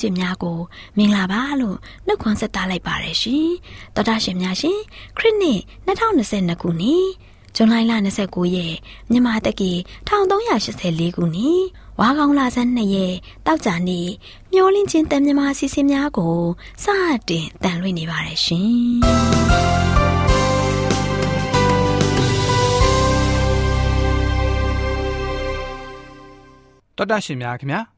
ရှင်မိတ်ဆွေများကိုမင်္ဂလာပါလို့နှုတ်ခွန်းဆက်သလိုက်ပါရရှင်တော်တာရှင်များရှင်ခရစ်နှစ်2022ခုနှစ်ဇွန်လ29ရက်မြန်မာတက္ကီ1384ခုနှစ်ဝါကောင်လာဆန်း2ရက်တောက်ကြနေ့မျောလင်းချင်းတန်မြမာစီစဉ်များကိုစတင်တန်လွှင့်နေပါရရှင်တော်တာရှင်များခင်ဗျာ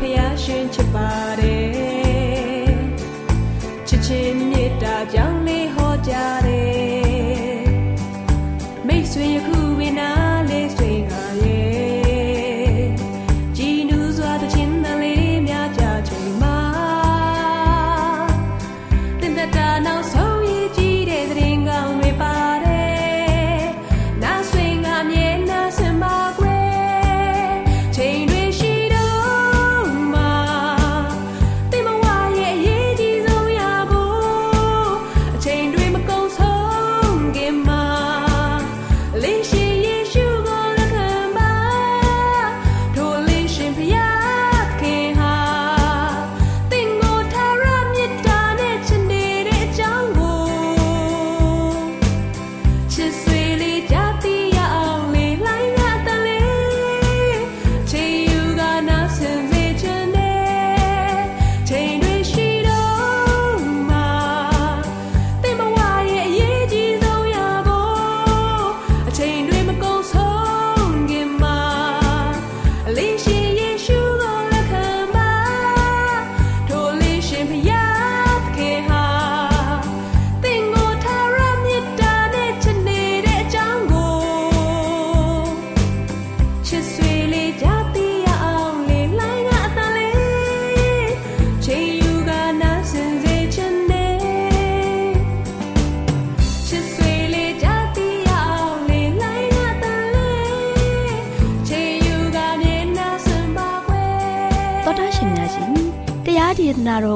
ဒေသနာတော် really just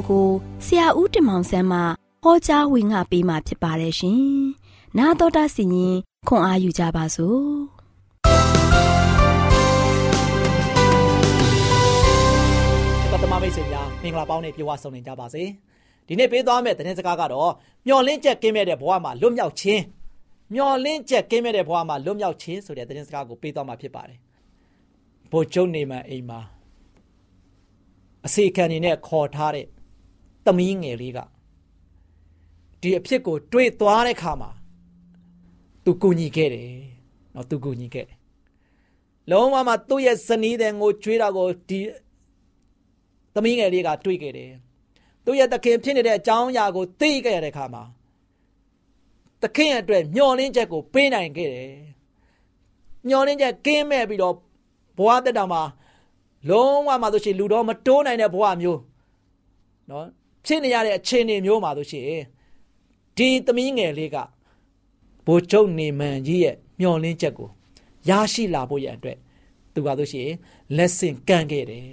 ကိုဆရာဦးတင်မောင်ဆန်းမှဟောကြားဝင်ငါပေးมาဖြစ်ပါတယ်ရှင်။나တော်တာစီရင်ခွန်အားယူကြပါစို့။ပတ်သမမိတ်ဆွ ဆွေများမင်္ဂလာပေါင်းနဲ့ပြေဝဆုံနေကြပါစေဒီနေ့ပေးသွားမယ့်သတင်းစကားကတော့မျော်လင့်ချက်ကင်းမဲ့တဲ့ဘဝမှာလွတ်မြောက်ခြင်းမျော်လင့်ချက်ကင်းမဲ့တဲ့ဘဝမှာလွတ်မြောက်ခြင်းဆိုတဲ့သတင်းစကားကိုပေးသွားမှာဖြစ်ပါတယ်ဘိုလ်ချုပ်နေမန်အိမ်မှာအစီခံနေနဲ့ခေါ်ထားတဲ့ သမီးငယ်လေးကဒီအဖြစ်ကို တွေးသွားတဲ့ခါမှာသူကူညီခဲ့တယ်နော်သူကူညီခဲ့တယ်လုံးဝမှသူ့ရဲ့ဇနီးတဲ့ငိုကြွေးတာကိုဒီသမီးငယ်လေးကတွေးခဲ့တယ်သူ့ရဲ့သခင်ဖြစ်နေတဲ့အကြောင်းအရာကိုသိခဲ့ရတဲ့ခါမှာသခင်အတွက်မျှော်လင့်ချက်ကိုပေးနိုင်ခဲ့တယ်မျှော်လင့်ချက်ကင်းမဲ့ပြီးတော့ဘဝတက်တာမှာလုံးဝမှဆိုရှင်လူတော်မတိုးနိုင်တဲ့ဘဝမျိုးနော် ဖြစ်နေရတဲ့အခြေအနေမျိုးမှာဆိုရှင်ဒီသမီးငယ်လေးကဘိုလ်ချုပ်နေမန်ကြီးရဲ့မျှော်လင့်ချက်ကိုရရှိလာဖို့ရန်အတွက်သူကဆိုရှင်လက်ဆင့်ကမ်းခဲ့တယ်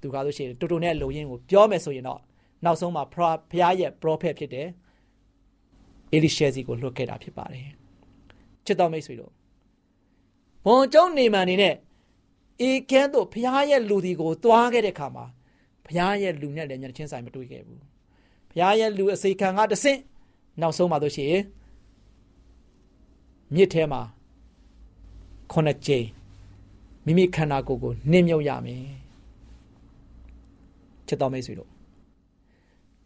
သူကဆိုရှင်တူတူနဲ့လုံရင်းကိုပြောမယ်ဆိုရင်တော့နောက်ဆုံးမှာဖရားရဲ့ prophet ဖြစ်တယ်အေလိရှဲစီကိုလွှတ်ခဲ့တာဖြစ်ပါတယ်ချစ်တော်မိတ်ဆွေတို့ဘုံကျုံနေမှန်နေနဲ့အေကဲတို့ဖရားရဲ့လူဒီကို သွားခဲ့တဲ့ခါမှာ ဖရားရဲ့လူနဲ့လည်းမျက်ချင်းဆိုင်မတွေ့ခဲ့ဘူးဖရားရဲ့လူအစိခံကတဆင့်နောက်ဆုံးမှာတို့ရှိရင်မြစ်ထဲမှာခုနှစ်ကြိမ်မိမိခန္ဓာကိုယ်ကိုနှင်းမြုပ်ရမယ်ချစ်တော်မိတ်ဆွေတို့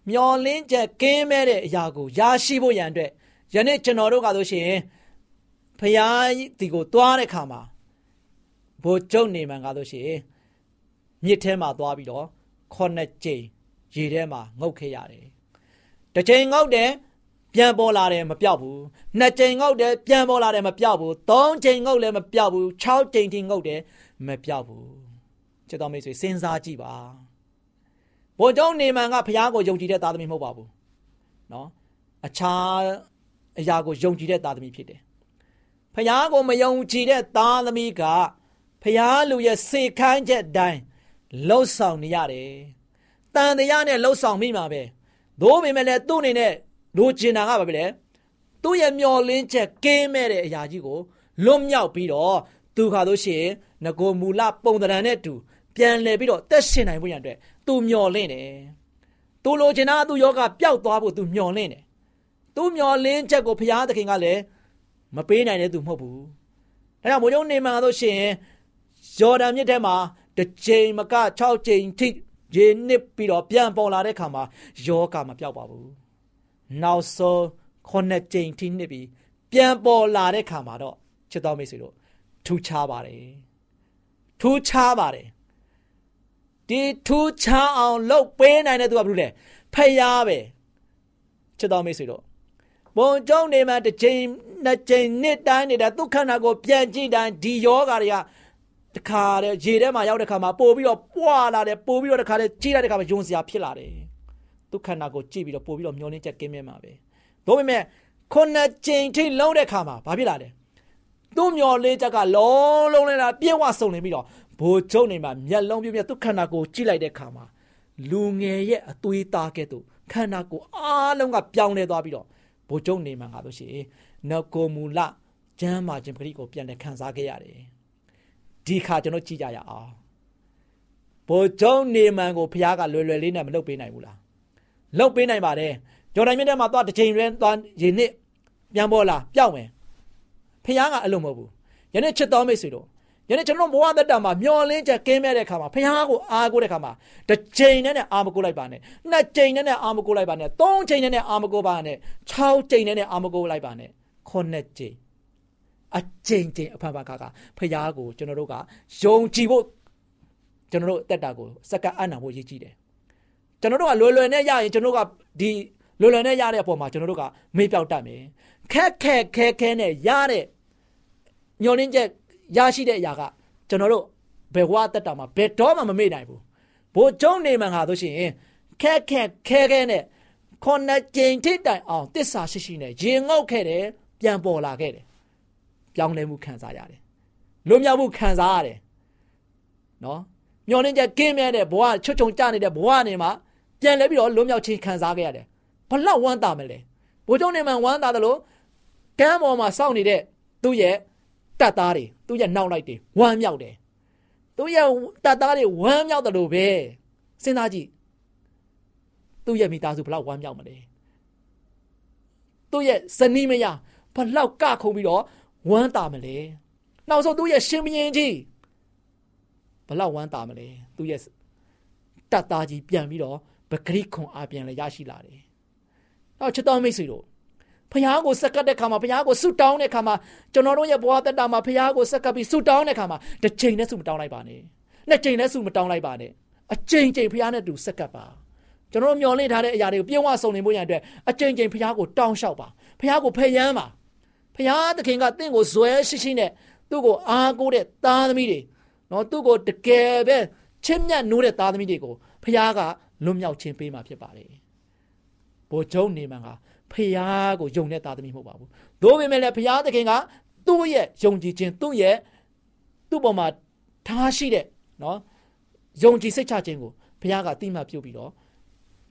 မျောလင်းချက်ကင်းမဲ့တဲ့အရာကိုရရှိဖို့ရန်အတွက်ယနေ့ကျွန်တော်တို့ကဆိုရှင်ဖရာဒီကိုသွားတဲ့ခါမှာဘိုလ်ကျုံနေမှန်ကားဆိုရှင်မြစ်ထဲမှာသွားပြီးတော့ ခုနှစ်ကြိမ်ရေထဲမှာငုတ်ခဲ့ရတယ်တစ်ချိန်ငုတ်တယ်ပြန်ပေါ်လာတယ်မပြောက်ဘူးနှစ်ကြိမ်ငုတ်တယ်ပြန်ပေါ်လာတယ်မပြောက်ဘူးသုံးကြိမ်ငုတ်လည်းမပြောက်ဘူး၆ကြိမ်ထိငုတ်တယ်မပြောက်ဘူးချစ်တော်မိတ်ဆွေစဉ်းစားကြည့်ပါဘုံကျောင်းနေမန်ကဘုရားကိုယုံကြည်တဲ့သားသမီးမဟုတ်ပါဘူးနော်အခြားအရာကိုယုံကြည်တဲ့သားသမီးဖြစ်တယ်ဖះကိုမယုံကြည်တဲ့သားသမီးကဖះလူရဲ့စေခိုင်းချက်တိုင်း လှုပ်ဆောင်နေရတယ်။တန်တရားနဲ့လှုပ်ဆောင်မိမှာပဲ။သို့ပေမဲ့လည်းသူ့အနေနဲ့လိုချင်တာကဘာပဲလဲ။သူ့ရဲ့မျောလင်းချက်ကင်းမဲ့တဲ့အရာကြီးကိုလွတ်မြောက်ပြီးတော့သူခါလို့ရှိရင်ငကိုမူလပုံတံနဲ့တူပြန်လဲပြီးတော့တက်ရှင်နိုင်ဖို့ရန်အတွက်သူမျောလင့်တယ်။သူလိုချင်တာသူယောဂပျောက်သွားဖို့သူမျောလင့်တယ်။သူမျောလင်းချက်ကိုဘုရားသခင်ကလည်းမပေးနိုင်တဲ့သူမဟုတ်ဘူး။ဒါကြောင့်မိုးကျုံနေမှာဆိုရှင်ဂျော်ဒန်မြစ်ထဲမှာ တစ်ချိန်မက6ချိန်ထိရေနစ်ပြီးတော့ပြန်ပေါ်လာတဲ့ခါမှာယောဂမပြောက်ပါဘူး။နောက်ဆုံး9ချိန်ထိနစ်ပြီးပြန်ပေါ်လာတဲ့ခါမှာတော့ချစ်တော်မိတ်ဆွေတို့ထူးခြားပါတယ်။ထူးခြားပါတယ်။ဒီထူးခြားအောင်လုပ်ပေးနိုင်တဲ့သူကဘာလို့လဲ။ဖယားပဲ။ချစ်တော်မိတ်ဆွေတို့ဘုံကျုံနေမှာတစ်ချိန်နှစ်ချိန်နှစ်တိုင်းနေတာဒုက္ခနာကိုပြန်ကြည့်တိုင်းဒီယောဂါတွေက တခါတဲ့ရေထဲမှာရောက်တဲ့ခါမှာပို့ပြီးတော့ပွာလာတယ်ပို့ပြီးတော့တခါတဲ့ကြည့်လိုက်တဲ့ခါမှာယုံစရာဖြစ်လာတယ်ဒုက္ခနာကိုကြည့်ပြီးတော့ပို့ပြီးတော့မျောလင်းချက်ကင်းမြဲမှာပဲဒါပေမဲ့ခုနှစ်ချိန်ထိလုံးတဲ့ခါမှာဘာဖြစ်လာလဲသူ့မျောလင်းချက်ကလုံးလုံးလေးလာပြည့်ဝစုံနေပြီးတော့ဘိုးကျုံနေမှာမျက်လုံးပြည့်ပြည့်ဒုက္ခနာကိုကြည့်လိုက်တဲ့ခါမှာလူငယ်ရဲ့အသွေးသားကဲ့သို့ခန္ဓာကိုယ်အားလုံးကပြောင်းလဲသွားပြီးတော့ဘိုးကျုံနေမှာငါတို့ရှိနကိုမူလကျမ်းမာခြင်းပဂရိကိုပြန်လဲခံစားခဲ့ရတယ် ဒီခါကျွန်တော်ကြည့်ကြရအောင်ဘိုးကျုံနေမှန်ကိုဖះကလွယ်လွယ်လေးနဲ့မလုပ်ပေးနိုင်ဘူးလားလုပ်ပေးနိုင်ပါတယ်ဂျော်ဒန်မြစ်ထဲမှာသွားတစ်ချိန်ရဲသွားရေနစ်ပြန်ပေါ်လာပျောက်မယ်ဖះကအလုံးမဟုတ်ဘူးယနေ့ချစ်တော်မိတ်ဆွေတို့ယနေ့ကျွန်တော်ဘဝသက်တာမှာမျောလင်းချက်ကင်းမဲ့တဲ့ခါမှာဖះကိုအားကိုးတဲ့ခါမှာတစ်ချိန်နဲ့နဲ့အားမကိုးလိုက်ပါနဲ့နှစ်ချိန်နဲ့နဲ့အားမကိုးလိုက်ပါနဲ့သုံးချိန်နဲ့နဲ့အားမကိုးပါနဲ့၆ချိန်နဲ့နဲ့အားမကိုးလိုက်ပါနဲ့ခုနှစ်ချိန် အချိန်ချင်းအဖဖကကဖះကိုကျွန်တော်တို့ကယုံကြည်ဖို့ကျွန်တော်တို့တက်တာကိုစက္ကန့်အံ့နာဖို့ရည်ကြည်တယ်ကျွန်တော်တို့ကလွယ်လွယ်နဲ့ရရင်ကျွန်တော်တို့ကဒီလွယ်လွယ်နဲ့ရတဲ့အပေါ်မှာကျွန်တော်တို့ကမေ့ပြောက်တတ်မယ်ခက်ခက်ခဲခဲနဲ့ရတဲ့ညှော်နှင်းချက်ရရှိတဲ့အရာကကျွန်တော်တို့ဘယ်ဝါတက်တာမှာဘယ်တော့မှမမေ့နိုင်ဘူးဘိုးကျုံနေမှန်ဟာဆိုရှင်ခက်ခက်ခဲခဲနဲ့ခုနှစ်ကြိမ်ထိတိုင်အောင်တစ္ဆာရှိရှိနဲ့ရင်ငုတ်ခဲ့တယ်ပြန်ပေါ်လာခဲ့တယ် ပြောင်းလဲမှုခံစားရတယ်လွတ်မြောက်မှုခံစားရတယ်နော်မျောနှင်းချက်ကင်းမြဲတဲ့ဘဝချွတ်ချုံကြနေတဲ့ဘဝနေမှာပြန်လဲပြီးတော့လွတ်မြောက်ခြင်းခံစားခဲ့ရတယ်ဘလောက်ဝမ်းသာမလဲဘိုးကျုံနေမှန်ဝမ်းသာတယ်လို့ကမ်းပေါ်မှာစောင့်နေတဲ့သူ့ရဲ့တပ်သားတွေသူ့ရဲ့နောက်လိုက်တွေဝမ်းမြောက်တယ်သူ့ရဲ့တပ်သားတွေဝမ်းမြောက်တယ်လို့ပဲစဉ်းစားကြည့်သူ့ရဲ့မိသားစုဘလောက်ဝမ်းမြောက်မလဲသူ့ရဲ့ဇနီးမယားဘလောက်ကခုံပြီးတော့ ဝမ်းတာမလဲနောက်ဆုံးသူ့ရဲ့ရှင်မင်းကြီးဘလောက်ဝမ်းတာမလဲသူ့ရဲ့တတ်သားကြီးပြန်ပြီးတော့ပဂရိခွန်အပြန်လည်းရရှိလာတယ်။နောက်ချစ်တော်မိတ်ဆွေတို့ဖခင်ကိုစက္ကတ်တဲ့ခါမှာဖခင်ကိုဆုတောင်းတဲ့ခါမှာကျွန်တော်တို့ရဲ့ဘဝတက်တာမှာဖခင်ကိုစက္ကတ်ပြီးဆုတောင်းတဲ့ခါမှာတစ်ချိန်နဲ့ဆုမတောင်းလိုက်ပါနဲ့။နှစ်ချိန်နဲ့ဆုမတောင်းလိုက်ပါနဲ့။အချိန်ချိန်ဖခင်နဲ့တူစက္ကတ်ပါ။ကျွန်တော်တို့မျှော်လင့်ထားတဲ့အရာတွေကိုပြည့်ဝစုံလင်ဖို့ရန်အတွက်အချိန်ချိန်ဖခင်ကိုတောင်းလျှောက်ပါ။ဖခင်ကိုဖယမ်းပါ။ ဖခင်သခင်ကတင့်ကိုဇွဲရှိရှိနဲ့သူ့ကိုအားကိုးတဲ့သားသမီးတွေနော်သူ့ကိုတကယ်ပဲချစ်မြတ်နိုးတဲ့သားသမီးတွေကိုဖခင်ကလွတ်မြောက်ခြင်းပေးမှာဖြစ်ပါတယ်။ဘိုလ်ချုပ်နေမန်ကဖခင်ကိုယုံတဲ့သားသမီးမဟုတ်ပါဘူး။သို့ပေမဲ့လည်းဖခင်သခင်ကသူ့ရဲ့ယုံကြည်ခြင်းသူ့ရဲ့သူ့ပေါ်မှာထားရှိတဲ့နော်ယုံကြည်စိတ်ချခြင်းကိုဖခင်ကတိမှတ်ပြုတ်ပြီးတော့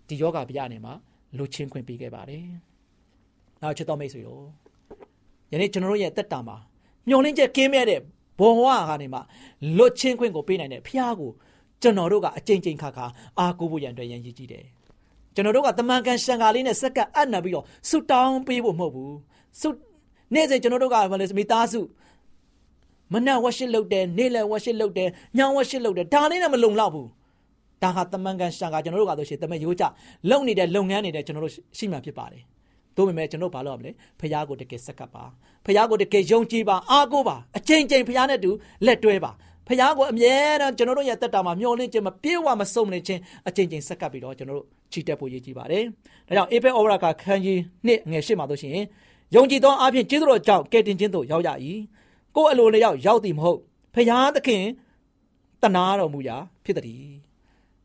ဒီယောဂဗျာနေမှာလူချင်းခွင့်ပေးခဲ့ပါတယ်။နောက်ချစ်တော်မိတ်ဆွေတို့ ယနေ့ကျွန်တော်တို့ရဲ့တက်တာမှာမျောလင်းချက်ကင်းမဲ့တဲ့ဘဝကနေမှလွတ်ချင်းခွင့်ကိုပေးနိုင်တဲ့ဖခင်ကိုကျွန်တော်တို့ကအကြိမ်ကြိမ်ခါခါအားကိုးဖို့ရန်အတွက်ရန်ရည်ကြီးတယ်ကျွန်တော်တို့ကတမန်ကန်ရှန်ကာလေးနဲ့စက္ကအပ်နပ်ပြီးတော့ဆူတောင်းပေးဖို့မဟုတ်ဘူးဆူနေ့စဉ်ကျွန်တော်တို့ကဘာလဲမိသားစုမနက်ဝက်ရှစ်လုပ်တယ်နေ့လယ်ဝက်ရှစ်လုပ်တယ်ညောင်ဝက်ရှစ်လုပ်တယ်ဒါလေးနဲ့မလုံလောက်ဘူးဒါဟာတမန်ကန်ရှန်ကာကျွန်တော်တို့ကဆိုရှင်တမန်ရိုးကြလုံနေတဲ့လုပ်ငန်းနေတဲ့ကျွန်တော်တို့ရှိမှဖြစ်ပါတယ် တို့ပေမဲ့ကျွန်တော်ဘာလုပ်ရမလဲဖះကိုတကယ်စက္ကပ်ပါဖះကိုတကယ်ယုံကြည်ပါအားကိုးပါအချိန်ချင်းဖះနဲ့တူလက်တွဲပါဖះကိုအမြဲတမ်းကျွန်တော်တို့ရဲ့တက်တာမှာမျောလင့်ခြင်းမပြေဝမစုံနေခြင်းအချိန်ချင်းစက္ကပ်ပြီးတော့ကျွန်တော်တို့ချီတက်ဖို့ရည်ကြည်ပါတယ်ဒါကြောင့်အေဖေဩဝါဒကခန်းကြီးနှစ်ငယ်ရှစ်မှာတို့ရှိရင်ယုံကြည်သောအဖြစ်ကျေးဇူးတော်ကြောင့်ကယ်တင်ခြင်းသို့ရောက်ရ၏ကိုယ်အလိုလျောက်ရောက်သည်မဟုတ်ဖះသခင်တနာတော်မူရာဖြစ်သည်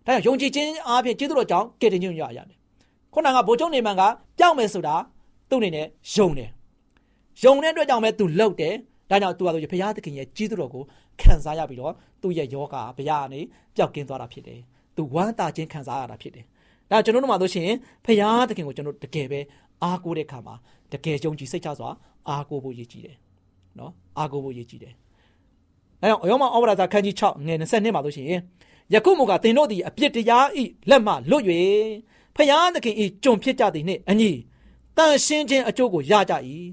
ဒါကြောင့်ယုံကြည်ခြင်းအဖြစ်ကျေးဇူးတော်ကြောင့်ကယ်တင်ခြင်းရရတယ် ခုနကဗိုလ်ချုပ်နေမန်ကပြောင်းမယ်ဆိုတာသူ့အနေနဲ့ယုံတယ်ယုံတဲ့အတွက်ကြောင့်ပဲသူလှုပ်တယ်ဒါကြောင့်သူကဆိုဘုရားသခင်ရဲ့ကြီးတော်ကိုခံစားရပြီးတော့သူ့ရဲ့ယောဂဘုရားကနေပျောက်ကင်းသွားတာဖြစ်တယ်သူဝမ်းသာခြင်းခံစားရတာဖြစ်တယ်ဒါကျွန်တော်တို့မှဆိုရှင်ဘုရားသခင်ကိုကျွန်တော်တကယ်ပဲအားကိုးတဲ့ခါမှာတကယ်ယုံကြည်စိတ်ချစွာအားကိုးဖို့ရည်ကြည်တယ်နော်အားကိုးဖို့ရည်ကြည်တယ်အဲတော့ယောမဩဝါဒစာခန်းကြီး6ငယ်22မှာဆိုရှင်ယခုမူကသင်တို့သည်အပြစ်တရားဤလက်မှလွတ်၍ ဖျားသခင်ဤကြုံဖြစ်ကြသည်နှင့်အညီတန်ရှင်းခြင်းအကျိုးကိုရကြ၏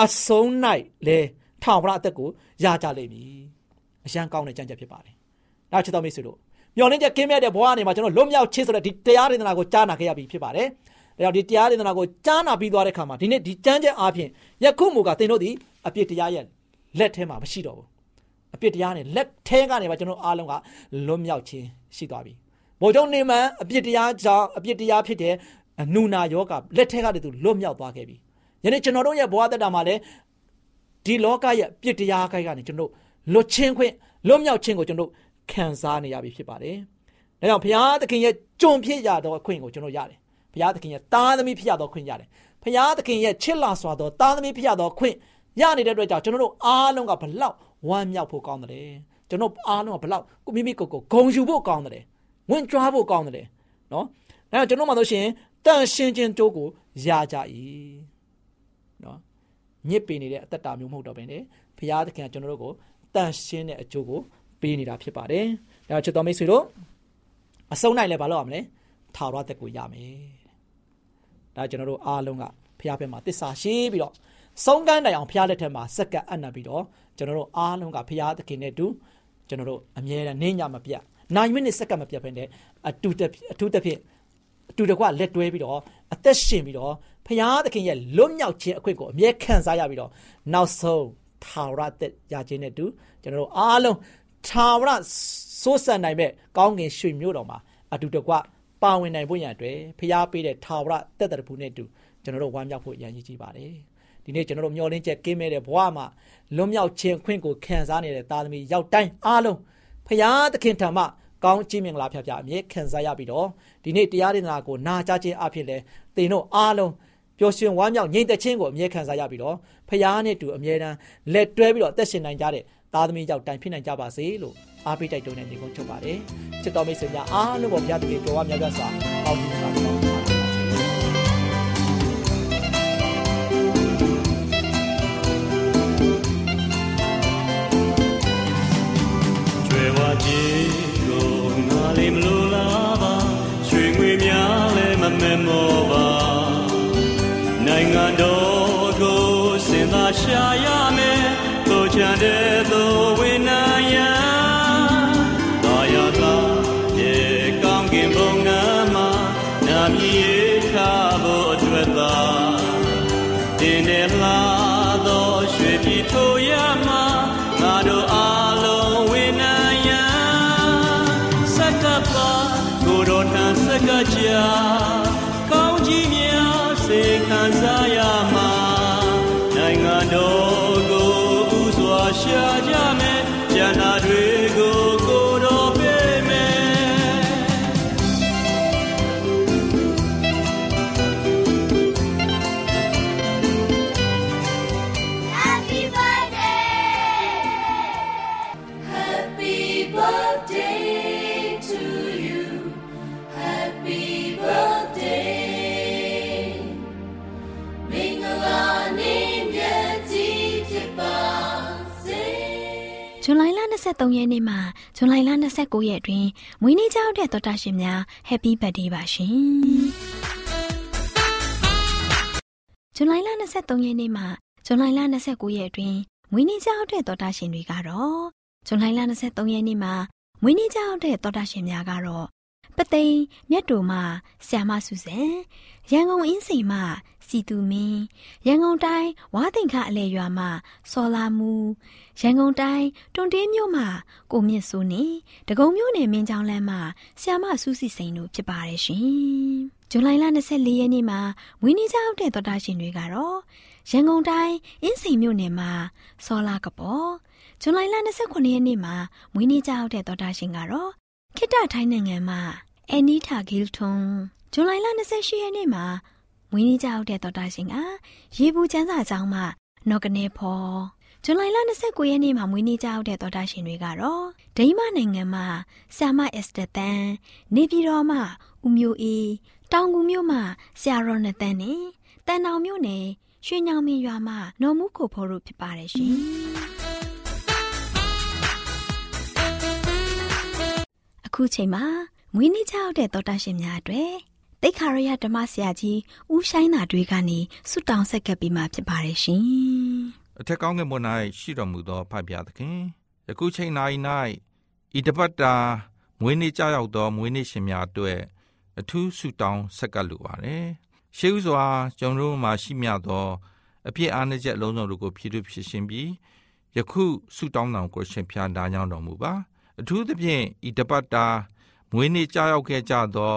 အဆုံး၌လဲထောင်ပရအသက်ကိုရကြလိမ့်မည်အရန်ကောင်းတဲ့ကြံ့ကြက်ဖြစ်ပါတယ်ဒါချစ်တော်မိတ်ဆွေတို့မျော်လင့်ချက်ကင်းမဲ့တဲ့ဘဝအနေမှာကျွန်တော်လွတ်မြောက်ခြင်းဆိုတဲ့ဒီတရားဒေသနာကိုကြားနာခဲ့ရပြီဖြစ်ပါတယ်ဒါကြောင့်ဒီတရားဒေသနာကိုကြားနာပြီးသွားတဲ့ခါမှာဒီနေ့ဒီကြမ်းကြက်အားဖြင့်ယခုမူကသင်တို့သည်အပြစ်တရားရဲ့လက်ထဲမှာမရှိတော့ဘူးအပြစ်တရားနဲ့လက်ထဲကနေပါကျွန်တော်အားလုံးကလွတ်မြောက်ခြင်းရှိသွားပြီ။ ဘိုလ်ချုပ်နေမန်အပြစ်တရားကြောင့်အပြစ်တရားဖြစ်တဲ့နူနာယောဂလက်ထဲကနေသူလွတ်မြောက်သွားခဲ့ပြီ။ယနေ့ကျွန်တော်တို့ရဲ့ဘဝတက်တာမှာလည်းဒီလောကရဲ့ပြစ်တရားခိုက်ကနေကျွန်တော်လွတ်ချင်းခွင့်လွတ်မြောက်ခြင်းကိုကျွန်တော်ခံစားနေရပြီဖြစ်ပါတယ်။ဒါကြောင့်ဘုရားသခင်ရဲ့ကြုံဖြစ်ရသောအခွင့်ကိုကျွန်တော်ရတယ်။ဘုရားသခင်ရဲ့တားသမီးဖြစ်ရသောခွင့်ရတယ်။ဘုရားသခင်ရဲ့ချစ်လာစွာသောတားသမီးဖြစ်ရသောခွင့်ရနေတဲ့အတွက်ကြောင့်ကျွန်တော်တို့အားလုံးကဘလောက်ဝမ်းမြောက်ဖို့ကောင်းတယ်။ကျွန်တော်အားလုံးကဘလောက်ကိုမိမိကိုယ်ကိုဂုံယူဖို့ကောင်းတယ်။ ဝင်ကြွားဖို့ကောင်းတယ်နော်။ဒါကြောင့်ကျွန်တော်မှဆိုရှင်တန်ရှင်းခြင်းကြိုးကိုရကြ၏နော်ညစ်ပေနေတဲ့အသက်တာမျိုးမဟုတ်တော့ဘဲနဲ့ဘုရားသခင်ကကျွန်တော်တို့ကိုတန်ရှင်းတဲ့အကျိုးကိုပေးနေတာဖြစ်ပါတယ်ဒါချစ်တော်မိတ်ဆွေတို့အစုံနိုင်လဲဘာလုပ်ရမလဲထာဝရသက်ကိုရမယ်ဒါကျွန်တော်တို့အားလုံးကဘုရားဘက်မှာတစ္ဆာရှိပြီးတော့ဆုံးကမ်းတိုင်အောင်ဘုရားလက်ထက်မှာစက္ကပ်အပ်ပြီးတော့ကျွန်တော်တို့အားလုံးကဘုရားသခင်နဲ့တူကျွန်တော်တို့အမြဲတမ်းနေညမပြတ် နိုင်မိနစ်စက္ကပ်မပြတ်ဖ ೇನೆ အတူအထူးသဖြင့်အတူတကွလက်တွဲပြီးတော့အသက်ရှင်ပြီးတော့ဖရာသခင်ရဲ့လွတ်မြောက်ခြင်းအခွင့်ကိုအမြဲခံစားရပြီးတော့နောက်ဆုံးထာဝရသက်ရခြင်းနဲ့တူကျွန်တော်တို့အားလုံးထာဝရစိုးစံနိုင်မဲ့ကောင်းကင်ရွှေမျိုးတော်မှာအတူတကွပါဝင်နိုင်ဖို့ရန်အတွက်ဖရာပေးတဲ့ထာဝရသက်တရဖူနဲ့တူကျွန်တော်တို့ဝမ်းမြောက်ဖို့ရန်ရည်ကြည့်ပါတယ်ဒီနေ့ကျွန်တော်တို့မျှော်လင့်ချက်ကင်းမဲ့တဲ့ဘဝမှာလွတ်မြောက်ခြင်းအခွင့်ကိုခံစားနေတဲ့သားသမီးရောက်တိုင်းအားလုံး ဖရာသခင်ထံမှကောင်းချီးမင်္ဂလာဖျားဖျားအမြဲခံစားရပြီးတော့ဒီနေ့တရားဒေသနာကိုနာကြားခြင်းအဖြစ်လဲသင်တို့အားလုံးပျော်ရွှင်ဝမ်းမြောက်ငြိမ်သက်ခြင်းကိုအမြဲခံစားရပြီးတော့ဖခင်နဲ့တူအမြဲတမ်းလက်တွဲပြီးတော့အသက်ရှင်နိုင်ကြတဲ့သားသမီးကြောင့်တိုင်ဖြစ်နိုင်ကြပါစေလို့အားပေးတိုက်တွန်းတဲ့ညီကုန်းချုပ်ပါတယ်ချစ်တော်မိတ်ဆွေများအားလုံးပေါ်ဘုရားတခင်ကြော်ဝါများပြစွာအောက်ပြုပါတော့ နေမလို့လားပါရွှေငွေများလည်းမမဲမောပါနိုင်ငံတော် မယ်ကျန်တာတွေ 23ရက်နေ့မှာဇွန်လ29ရက်အတွင်းမွေးနေ့ကြောက်တဲ့တော်တာရှင်များ Happy Birthday ပါရှင်ဇွန်လ23ရက်နေ့မှာဇွန်လ29ရက်အတွင်းမွေးနေ့ကြောက်တဲ့တော်တာရှင်တွေကတော့ဇွန်လ23ရက်နေ့မှာမွေးနေ့ကြောက်တဲ့တော်တာရှင်များကတော့ပသိမ်မြတ်တူမဆ iam မစုစံရန်ကုန်အင်းစိန်မ စီတူမင်းရန်ကုန်တိုင်းဝါသိမ်ခအလဲရွာမှစောလာမူရန်ကုန်တိုင်းတွန်တင်းမြို့မှာကိုမြင့်စိုးနေဒဂုံမြို့နယ်မင်းချောင်းလမ်းမှာဆ iam မစူးစီစိန်တို့ဖြစ်ပါတယ်ရှင်ဇူလိုင်လ24ရက်နေ့မှာမွေးနေ့ကြောက်တဲ့တော်တာရှင်တွေကတော့ရန်ကုန်တိုင်းအင်းစိန်မြို့နယ်မှာစောလာကပေါ်ဇူလိုင်လ29ရက်နေ့မှာမွေးနေ့ကြောက်တဲ့တော်တာရှင်ကတော့ခိတ္တထိုင်းနိုင်ငံမှာအန်နီတာဂီလ်ထွန်ဇူလိုင်လ28ရက်နေ့မှာ မွေးနေ့ကြောက်တဲ့တော်တာရှင်ကရေဘူးချမ်းသာကျောင်းမှာနော်ကနေဖော်ဇူလိုင်လ29ရက်နေ့မှာမွေးနေ့ကြောက်တဲ့တော်တာရှင်တွေကတော့ဒိန်းမနိုင်ငံမှာဆ iam မအက်စတာတန်နေပြည်တော်မှာဦးမျိုးအေးတောင်ကူမြို့မှာဆရာရောနသန်နဲ့တန်တောင်မြို့နယ်ရွှေညောင်မင်းရွာမှာနော်မှုကိုဖော်တို့ဖြစ်ပါတယ်ရှင်အခုချိန်မှာမွေးနေ့ကြောက်တဲ့တော်တာရှင်များအတွက် တိတ်ခါရရဓမ္မဆရာကြီးဦးဆိုင်နာတွေကနေဆုတောင်းဆက်ကပ်ပြီးမှဖြစ်ပါတယ်ရှင်အထက်ကောင်းကင်ဘုံ၌ရှိတော်မူသောဖဖျားသခင်ယခုချိန်၌၌ဤတပတ်တာမွေးနေ့ကြောက်ရောက်သောမွေးနေ့ရှင်များအတွက်အထူးဆုတောင်းဆက်ကပ်လိုပါတယ်ရှေးဥစွာကျွန်တော်တို့မှာရှိမြသောအပြစ်အားနည်းချက်အလုံးစုံတို့ကိုဖြည့်ထုတ်ဖြစ်ရှင်ပြီးယခုဆုတောင်းတော်ကိုရှင်ဖျားဒါကြောင့်တော်မူပါအထူးသဖြင့်ဤတပတ်တာမွေးနေ့ကြောက်ရောက်ခဲ့ကြသော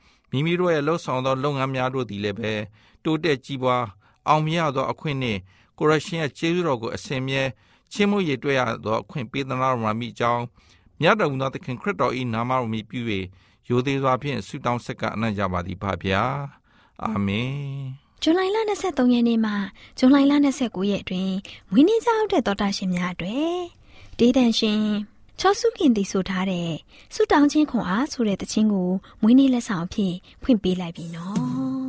မိမိတို့ရဲ့လှုပ်ဆောင်သောလုပ်ငန်းများတို့သည်လည်းပဲတိုးတက်ကြီးပွားအောင်မြင်ရသောအခွင့်နှင့်ကိုရရှင်ရဲ့ကျေးဇူးတော်ကိုအစဉ်မြဲချင်းမှုရည်တွေ့ရသောအခွင့်ပေးသနာတော်မှာမိကြောင်းမြတ်တော်မူသောသခင်ခရစ်တော်၏နာမတော်မြည်ပြု၍ရိုသေစွာဖြင့်ဆုတောင်းဆက်ကအနံ့ကြပါသည်ဖဗျာအာမင်ဇူလိုင်လ23ရက်နေ့မှာဇူလိုင်လ29ရက်အတွင်းမွေးနေ့ကြောက်တဲ့တော်တာရှင်များအတွက်ဒေးတန်ရှင် ချောစုခင်တီဆိုထားတဲ့ဆုတောင်းခြင်းခွန်အားဆိုတဲ့တခြင်းကိုမွေးနေ့လက်ဆောင်အဖြစ်ဖွင့်ပေးလိုက်ပြီနော်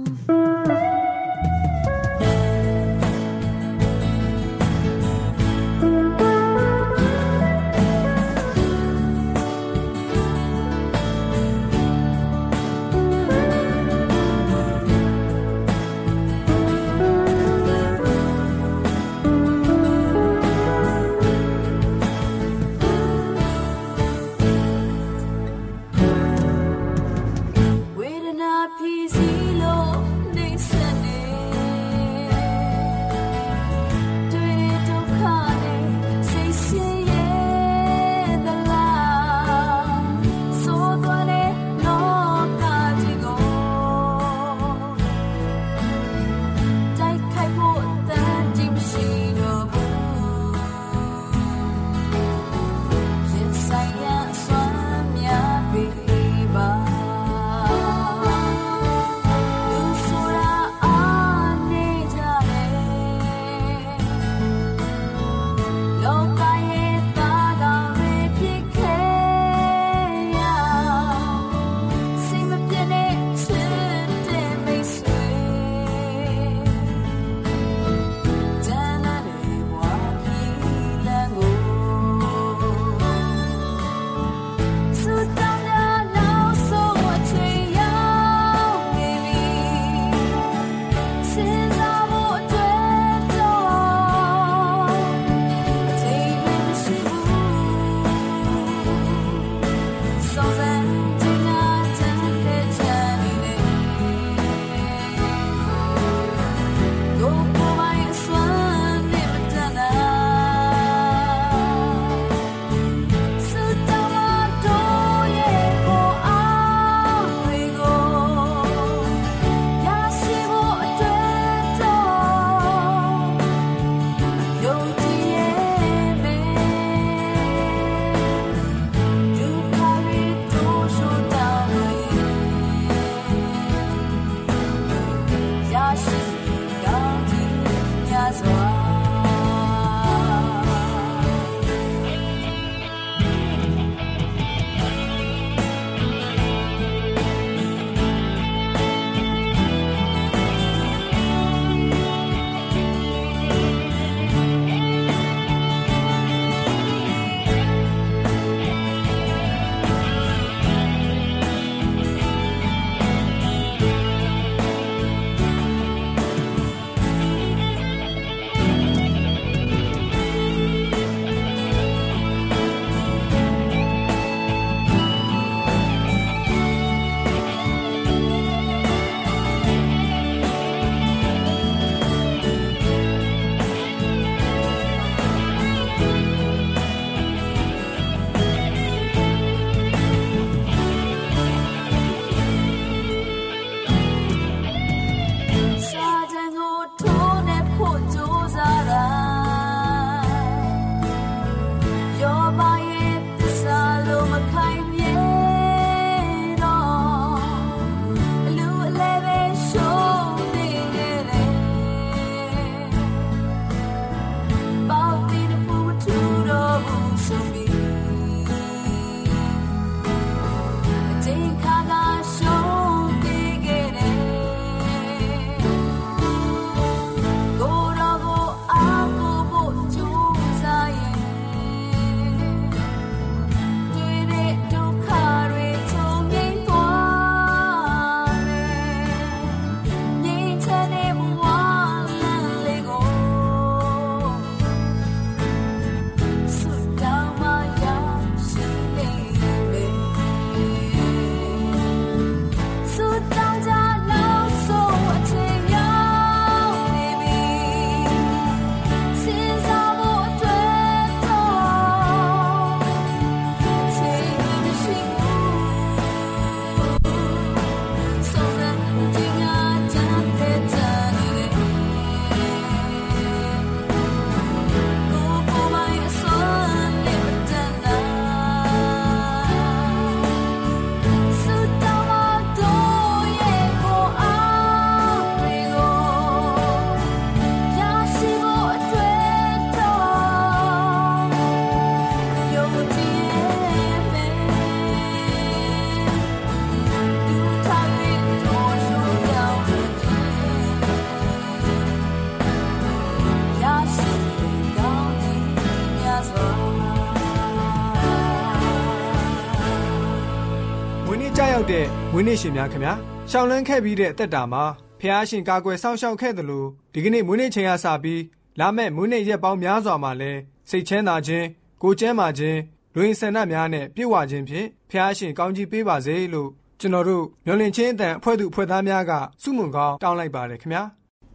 တဲ့မွေးနေ့ရှင်များခင်ဗျာရှောင်းလန်းခဲ့ပြီးတဲ့အသက်တာမှာဖះရှင်ကာကွယ်ဆောင်ရှောက်ခဲ့တယ်လို့ဒီကနေ့မွေးနေ့ချိန်ကစပြီးလာမဲ့မွေးနေ့ရက်ပေါင်းများစွာမှာလဲစိတ်ချမ်းသာခြင်းကိုကျမ်းမာခြင်းလူရင်ဆန္ဒများနဲ့ပြည့်ဝခြင်းဖြင့်ဖះရှင်ကောင်းကြီးပေးပါစေလို့ကျွန်တော်တို့မျော်လင့်ခြင်းအတန်အဖွဲ့သူအဖွဲ့သားများကစုမုံကောင်းတောင်းလိုက်ပါတယ်ခင်ဗျာ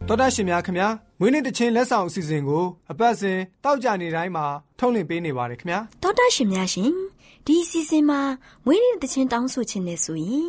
တော်တာရှင်များခင်ဗျာမွေးနေ့တခြင်းလက်ဆောင်အစီအစဉ်ကိုအပတ်စဉ်တောက်ကြနေတိုင်းမှာထုတ်လွှင့်ပေးနေပါတယ်ခင်ဗျာတော်တာရှင်များရှင်ဒီစီစဉ်မှာမွေးနေ့တခြင်းတောင်းဆိုခြင်းနဲ့ဆိုရင်